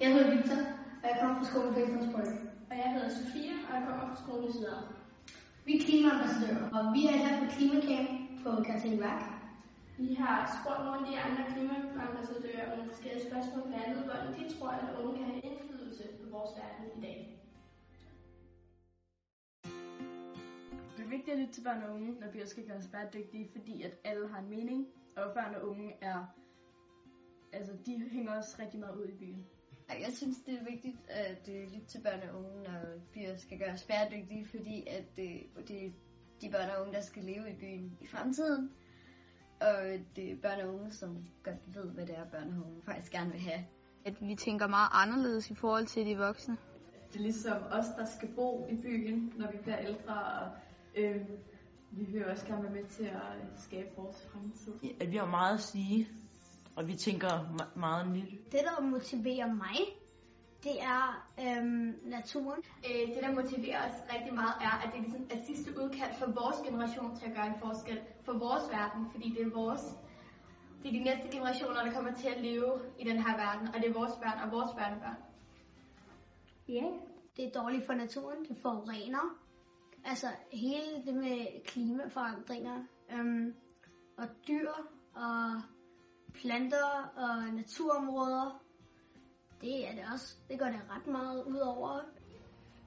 Jeg hedder Victor, og jeg kommer fra skolen på Efterensborg. Og jeg hedder Sofia, og jeg kommer fra skolen i Sydhavn. Vi er klimaambassadører, og vi er her på Klimacamp på Karin Værk. Vi har spurgt nogle af de andre klimaambassadører om forskellige spørgsmål, blandt andet, hvordan de tror, at unge kan have indflydelse på vores verden i dag. Det er vigtigt at lytte til børn og unge, når byer skal gøres bæredygtige, fordi at alle har en mening, og børn og unge er, altså de hænger også rigtig meget ud i byen. Jeg synes, det er vigtigt at uh, lytte til børn og unge, når byer skal gøres bæredygtige, fordi at uh, det er de børn og unge, der skal leve i byen i fremtiden. Og det er børn og unge, som godt ved, hvad det er, børn og unge faktisk gerne vil have. At vi tænker meget anderledes i forhold til de voksne. Det er ligesom os, der skal bo i byen, når vi bliver ældre, og øh, vi vil også gerne være med til at skabe vores fremtid. At vi har meget at sige, og vi tænker meget nyt. Det, der motiverer mig, det er øhm, naturen. Øh, det, der motiverer os rigtig meget, er, at det ligesom er sidste udkald for vores generation til at gøre en forskel for vores verden, fordi det er vores det er de næste generationer, der kommer til at leve i den her verden, og det er vores børn og vores børnebørn. Ja, det er dårligt for naturen, det forurener. Altså hele det med klimaforandringer, øhm, og dyr, og planter, og naturområder, det er det også. Det går det ret meget ud over.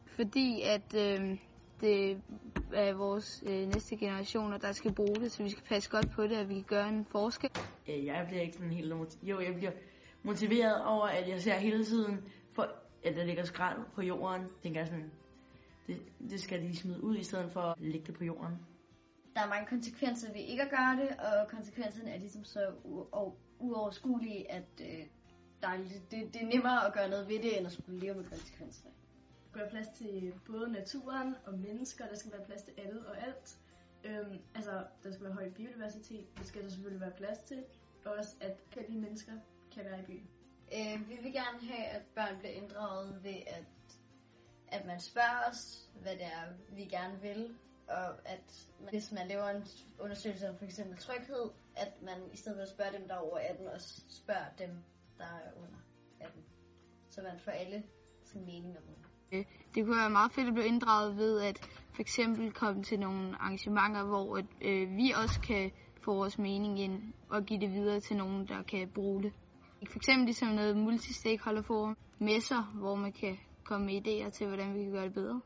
Fordi at øh, det er vores øh, næste generationer, der skal bruge det, så vi skal passe godt på det, at vi kan gøre en forskel. Jeg bliver ikke sådan helt Jo, jeg bliver motiveret over, at jeg ser hele tiden, for, at der ligger skrald på jorden. Tænker jeg sådan, det, det skal de smide ud, i stedet for at lægge det på jorden. Der er mange konsekvenser ved ikke at gøre det, og konsekvenserne er ligesom så uoverskuelige, at øh, der er, det, det er nemmere at gøre noget ved det, end at skulle leve med konsekvenserne. Der skal være plads til både naturen og mennesker, der skal være plads til alle og alt. Øhm, altså, der skal være høj biodiversitet, det skal der selvfølgelig være plads til. Og også, at de mennesker kan være i byen. Øh, vi vil gerne have, at børn bliver inddraget ved, at, at man spørger os, hvad det er, vi gerne vil. Og at man, hvis man laver en undersøgelse om for eksempel tryghed, at man i stedet for at spørge dem, der er over 18, og spørger dem, der er under 18. Så man får alle sin mening om det. Det kunne være meget fedt at blive inddraget ved at for eksempel komme til nogle arrangementer, hvor at, øh, vi også kan få vores mening ind og give det videre til nogen, der kan bruge det. For eksempel ligesom noget multistakeholderforum, messer, hvor man kan komme med idéer til, hvordan vi kan gøre det bedre.